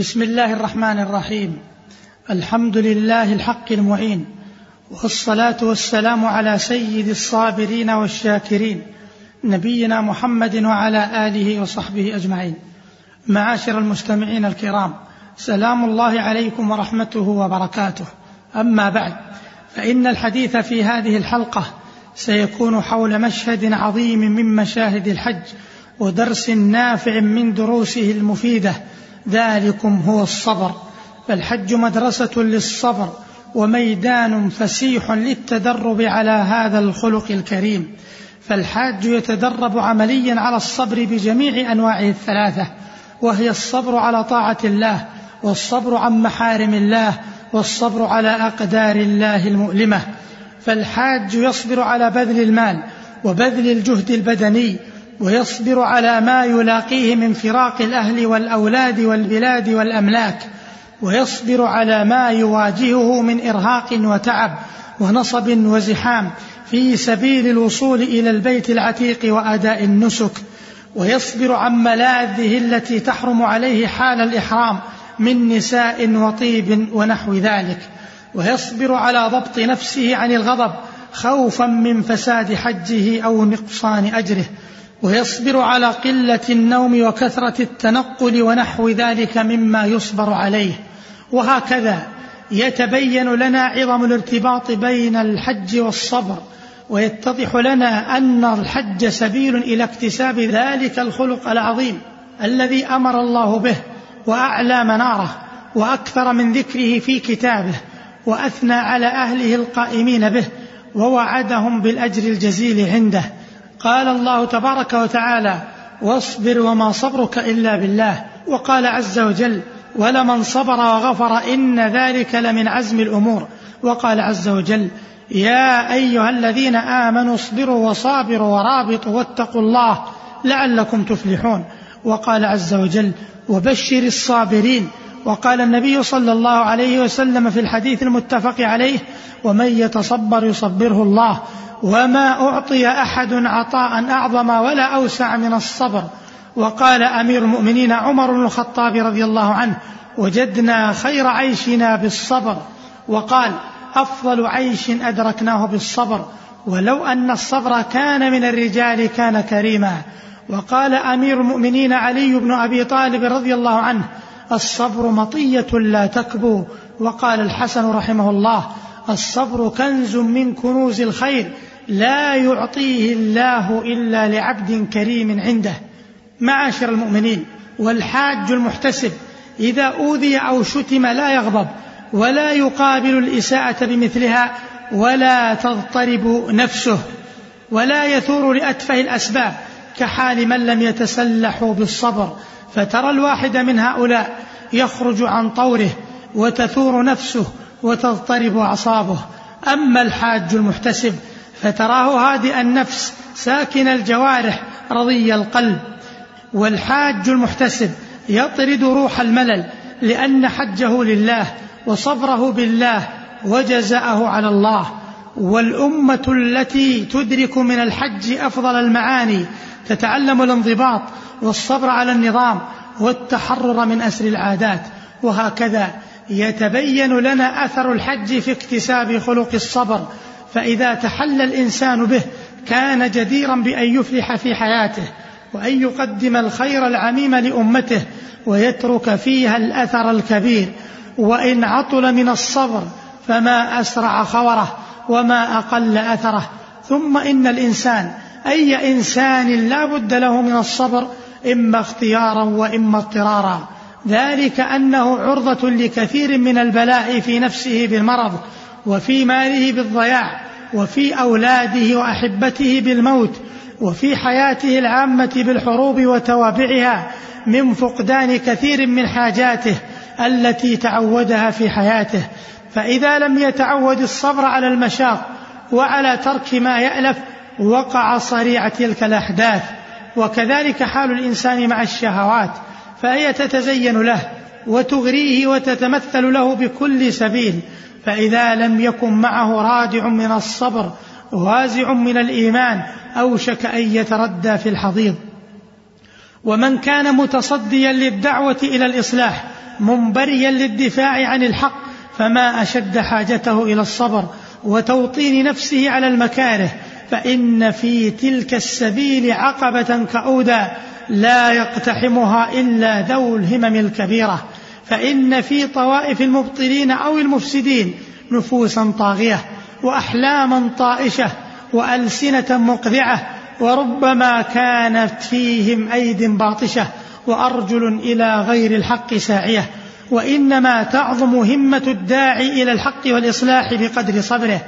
بسم الله الرحمن الرحيم. الحمد لله الحق المعين والصلاة والسلام على سيد الصابرين والشاكرين نبينا محمد وعلى آله وصحبه أجمعين. معاشر المستمعين الكرام سلام الله عليكم ورحمته وبركاته. أما بعد فإن الحديث في هذه الحلقة سيكون حول مشهد عظيم من مشاهد الحج ودرس نافع من دروسه المفيدة ذلكم هو الصبر فالحج مدرسة للصبر وميدان فسيح للتدرب على هذا الخلق الكريم. فالحاج يتدرب عمليا على الصبر بجميع أنواعه الثلاثة وهي الصبر على طاعة الله والصبر عن محارم الله والصبر على أقدار الله المؤلمة. فالحاج يصبر على بذل المال وبذل الجهد البدني ويصبر على ما يلاقيه من فراق الأهل والأولاد والبلاد والأملاك ويصبر على ما يواجهه من إرهاق وتعب ونصب وزحام في سبيل الوصول إلى البيت العتيق وأداء النسك ويصبر عن ملاذه التي تحرم عليه حال الإحرام من نساء وطيب ونحو ذلك ويصبر على ضبط نفسه عن الغضب خوفا من فساد حجه أو نقصان أجره. ويصبر على قلة النوم وكثرة التنقل ونحو ذلك مما يصبر عليه. وهكذا يتبين لنا عظم الارتباط بين الحج والصبر ويتضح لنا أن الحج سبيل إلى اكتساب ذلك الخلق العظيم الذي أمر الله به وأعلى مناره وأكثر من ذكره في كتابه وأثنى على أهله القائمين به ووعدهم بالأجر الجزيل عنده. قال الله تبارك وتعالى واصبر وما صبرك إلا بالله. وقال عز وجل ولمن صبر وغفر إن ذلك لمن عزم الأمور. وقال عز وجل يا أيها الذين آمنوا اصبروا وصابروا ورابطوا واتقوا الله لعلكم تفلحون. وقال عز وجل وبشر الصابرين. وقال النبي صلى الله عليه وسلم في الحديث المتفق عليه ومن يتصبر يصبره الله. وما أعطي أحد عطاء أعظم ولا أوسع من الصبر. وقال أمير المؤمنين عمر بن الخطاب رضي الله عنه وجدنا خير عيشنا بالصبر. وقال أفضل عيش أدركناه بالصبر ولو أن الصبر كان من الرجال كان كريما. وقال أمير المؤمنين علي بن أبي طالب رضي الله عنه الصبر مطية لا تكبو. وقال الحسن رحمه الله الصبر كنز من كنوز الخير لا يعطيه الله إلا لعبد كريم عنده. معاشر المؤمنين والحاج المحتسب إذا أوذي أو شتم لا يغضب ولا يقابل الإساءة بمثلها ولا تضطرب نفسه ولا يثور لأتفه الأسباب كحال من لم يتسلحوا بالصبر. فترى الواحد من هؤلاء يخرج عن طوره وتثور نفسه وتضطرب أعصابه. أما الحاج المحتسب فتراه هادئ النفس ساكن الجوارح رضي القلب. والحاج المحتسب يطرد روح الملل لأن حجه لله وصبره بالله وجزاءه على الله. والأمة التي تدرك من الحج أفضل المعاني تتعلم الانضباط والصبر على النظام والتحرر من أسر العادات. وهكذا يتبين لنا أثر الحج في اكتساب خلق الصبر فإذا تحلى الإنسان به كان جديرا بأن يفلح في حياته وأن يقدم الخير العميم لأمته ويترك فيها الأثر الكبير. وإن عطل من الصبر فما أسرع خوره وما أقل أثره. ثم إن الإنسان أي إنسان لا بد له من الصبر إما اختيارا وإما اضطرارا. ذلك أنه عرضة لكثير من البلاء في نفسه بالمرض وفي ماله بالضياع وفي أولاده وأحبته بالموت وفي حياته العامة بالحروب وتوابعها من فقدان كثير من حاجاته التي تعودها في حياته. فإذا لم يتعود الصبر على المشاق وعلى ترك ما يألف وقع صريع تلك الأحداث. وكذلك حال الإنسان مع الشهوات. فهي تتزين له وتغريه وتتمثل له بكل سبيل فإذا لم يكن معه رادع من الصبر وازع من الإيمان أوشك أن يتردى في الحضيض. ومن كان متصديا للدعوة إلى الإصلاح منبريا للدفاع عن الحق فما أشد حاجته إلى الصبر وتوطين نفسه على المكاره فإن في تلك السبيل عقبة كأودا لا يقتحمها إلا ذو الهمم الكبيرة فإن في طوائف المبطلين أو المفسدين نفوسا طاغية وأحلاما طائشة وألسنة مقذعة وربما كانت فيهم أيد باطشة وأرجل إلى غير الحق ساعية وإنما تعظم همة الداعي إلى الحق والإصلاح بقدر صبره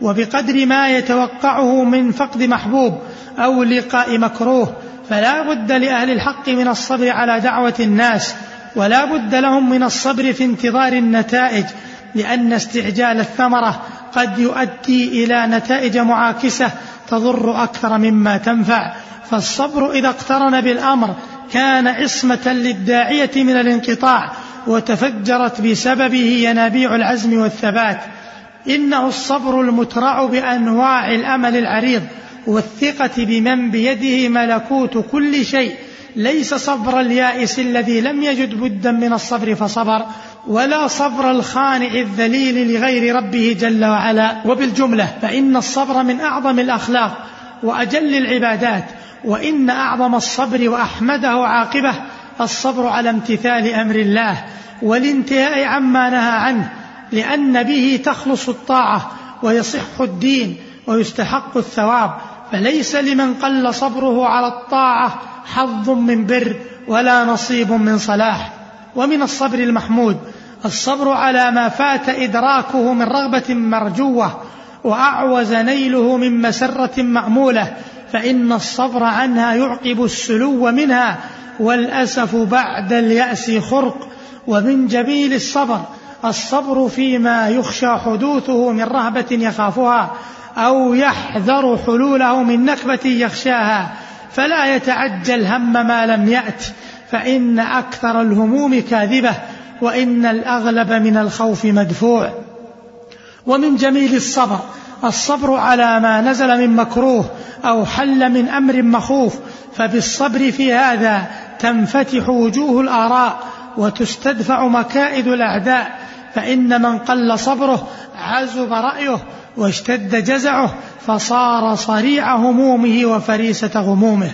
وبقدر ما يتوقعه من فقد محبوب أو لقاء مكروه فلا بد لأهل الحق من الصبر على دعوة الناس ولا بد لهم من الصبر في انتظار النتائج لأن استعجال الثمرة قد يؤدي إلى نتائج معاكسة تضر أكثر مما تنفع. فالصبر إذا اقترن بالأمر كان عصمة للداعية من الانقطاع وتفجرت بسببه ينابيع العزم والثبات. إنه الصبر المترع بأنواع الأمل العريض والثقة بمن بيده ملكوت كل شيء. ليس صبر اليائس الذي لم يجد بدا من الصبر فصبر ولا صبر الخانع الذليل لغير ربه جل وعلا. وبالجملة فإن الصبر من أعظم الأخلاق وأجل العبادات وإن أعظم الصبر وأحمده عاقبة الصبر على امتثال أمر الله والانتهاء عما نهى عنه لأن به تخلص الطاعة ويصح الدين ويستحق الثواب. فليس لمن قل صبره على الطاعة حظ من بر ولا نصيب من صلاح. ومن الصبر المحمود الصبر على ما فات إدراكه من رغبة مرجوة وأعوز نيله من مسرة مأمولة. فإن الصبر عنها يعقب السلو منها والأسف بعد اليأس خرق. ومن جميل الصبر الصبر فيما يخشى حدوثه من رهبة يخافها. أو يحذر حلوله من نكبة يخشاها فلا يتعجل هم ما لم يأت فإن أكثر الهموم كاذبة وإن الأغلب من الخوف مدفوع. ومن جميل الصبر الصبر على ما نزل من مكروه أو حل من أمر مخوف فبالصبر في هذا تنفتح وجوه الآراء وتستدفع مكائد الأعداء فإن من قل صبره عزب رأيه واشتد جزعه فصار صريع همومه وفريسة غمومه.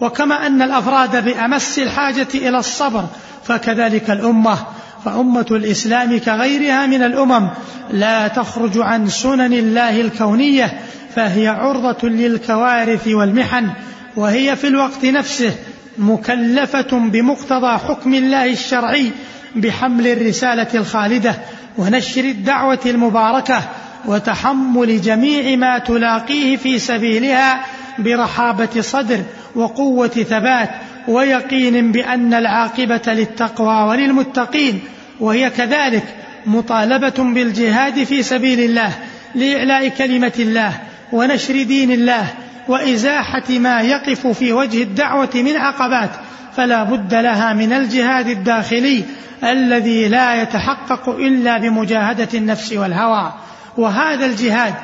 وكما أن الأفراد بأمس الحاجة إلى الصبر فكذلك الأمة. فأمة الإسلام كغيرها من الأمم لا تخرج عن سنن الله الكونية فهي عرضة للكوارث والمحن وهي في الوقت نفسه مكلفة بمقتضى حكم الله الشرعي بحمل الرسالة الخالدة ونشر الدعوة المباركة وتحمل جميع ما تلاقيه في سبيلها برحابة صدر وقوة ثبات ويقين بأن العاقبة للتقوى وللمتقين وهي كذلك مطالبة بالجهاد في سبيل الله لإعلاء كلمة الله ونشر دين الله وإزاحة ما يقف في وجه الدعوة من عقبات فلا بد لها من الجهاد الداخلي الذي لا يتحقق إلا بمجاهدة النفس والهوى. وهذا الجهاد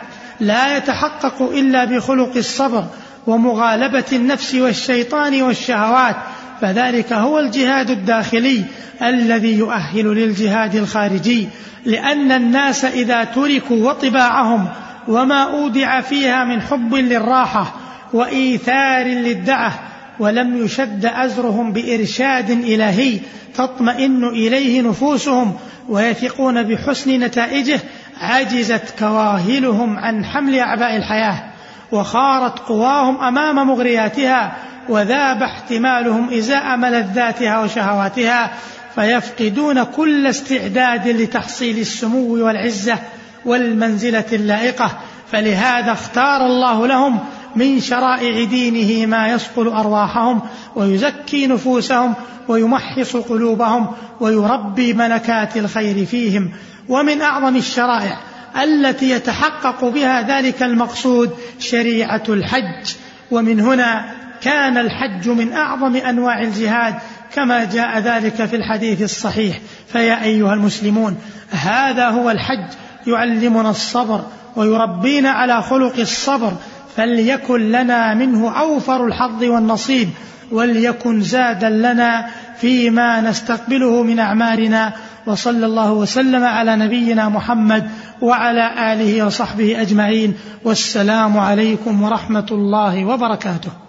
لا يتحقق إلا بخلق الصبر ومغالبة النفس والشيطان والشهوات فذلك هو الجهاد الداخلي الذي يؤهل للجهاد الخارجي لأن الناس إذا تركوا وطباعهم وما أودع فيها من حب للراحة وإيثار للدعة ولم يشد أزرهم بإرشاد إلهي تطمئن إليه نفوسهم ويثقون بحسن نتائجه عجزت كواهلهم عن حمل أعباء الحياة وخارت قواهم أمام مغرياتها وذاب احتمالهم إزاء ملذاتها وشهواتها فيفقدون كل استعداد لتحصيل السمو والعزة والمنزلة اللائقة. فلهذا اختار الله لهم من شرائع دينه ما يصقل أرواحهم ويزكي نفوسهم ويمحص قلوبهم ويربي ملكات الخير فيهم. ومن أعظم الشرائع التي يتحقق بها ذلك المقصود شريعة الحج. ومن هنا كان الحج من أعظم أنواع الجهاد كما جاء ذلك في الحديث الصحيح. فيا أيها المسلمون هذا هو الحج. يعلمنا الصبر ويربينا على خلق الصبر. فليكن لنا منه أوفر الحظ والنصيب وليكن زادا لنا فيما نستقبله من أعمارنا وصلى الله وسلم على نبينا محمد وعلى آله وصحبه أجمعين والسلام عليكم ورحمة الله وبركاته.